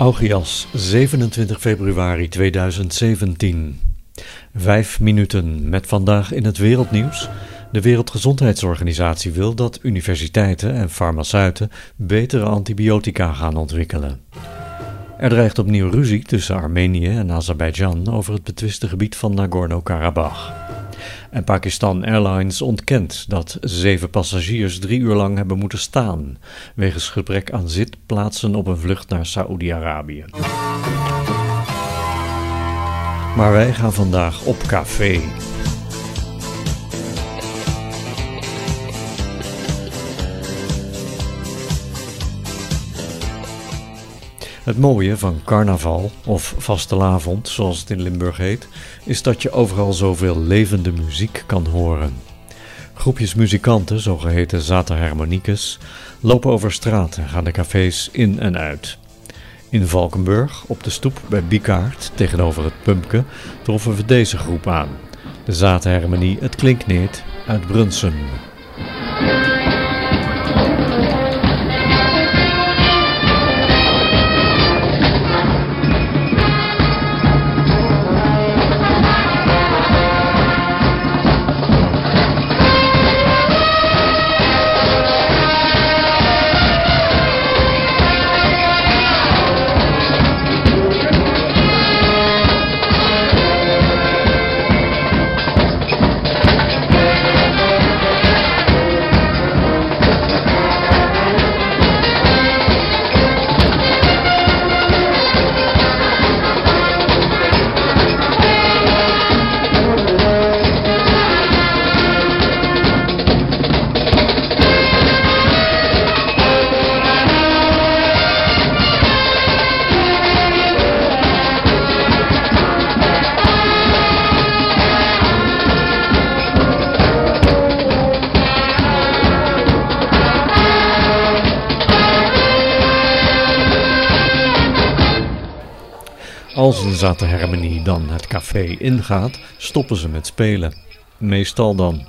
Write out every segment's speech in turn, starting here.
Augias, 27 februari 2017. Vijf minuten met vandaag in het wereldnieuws. De Wereldgezondheidsorganisatie wil dat universiteiten en farmaceuten betere antibiotica gaan ontwikkelen. Er dreigt opnieuw ruzie tussen Armenië en Azerbeidzjan over het betwiste gebied van Nagorno-Karabakh. En Pakistan Airlines ontkent dat zeven passagiers drie uur lang hebben moeten staan wegens gebrek aan zitplaatsen op een vlucht naar Saoedi-Arabië. Maar wij gaan vandaag op café. Het mooie van carnaval, of vastelavond zoals het in Limburg heet, is dat je overal zoveel levende muziek kan horen. Groepjes muzikanten, zogeheten zaterharmoniekes, lopen over straat en gaan de cafés in en uit. In Valkenburg, op de stoep bij Bikaert, tegenover het Pumpke, troffen we deze groep aan. De zaterharmonie Het Klinkneert uit Brunsum. Als een zaterharmonie dan het café ingaat, stoppen ze met spelen. Meestal dan.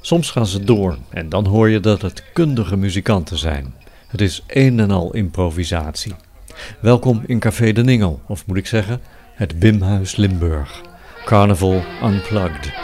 Soms gaan ze door en dan hoor je dat het kundige muzikanten zijn. Het is een en al improvisatie. Welkom in Café de Ningel, of moet ik zeggen, het Bimhuis Limburg. Carnival Unplugged.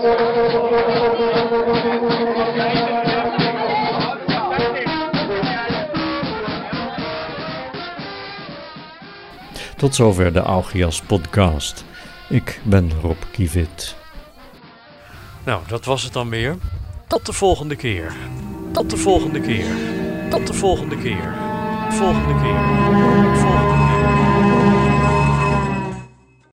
Tot zover de Augias podcast. Ik ben Rob Kivit. Nou, dat was het dan weer. Tot de volgende keer. Tot de volgende keer. Tot de volgende keer. Volgende keer. Volgende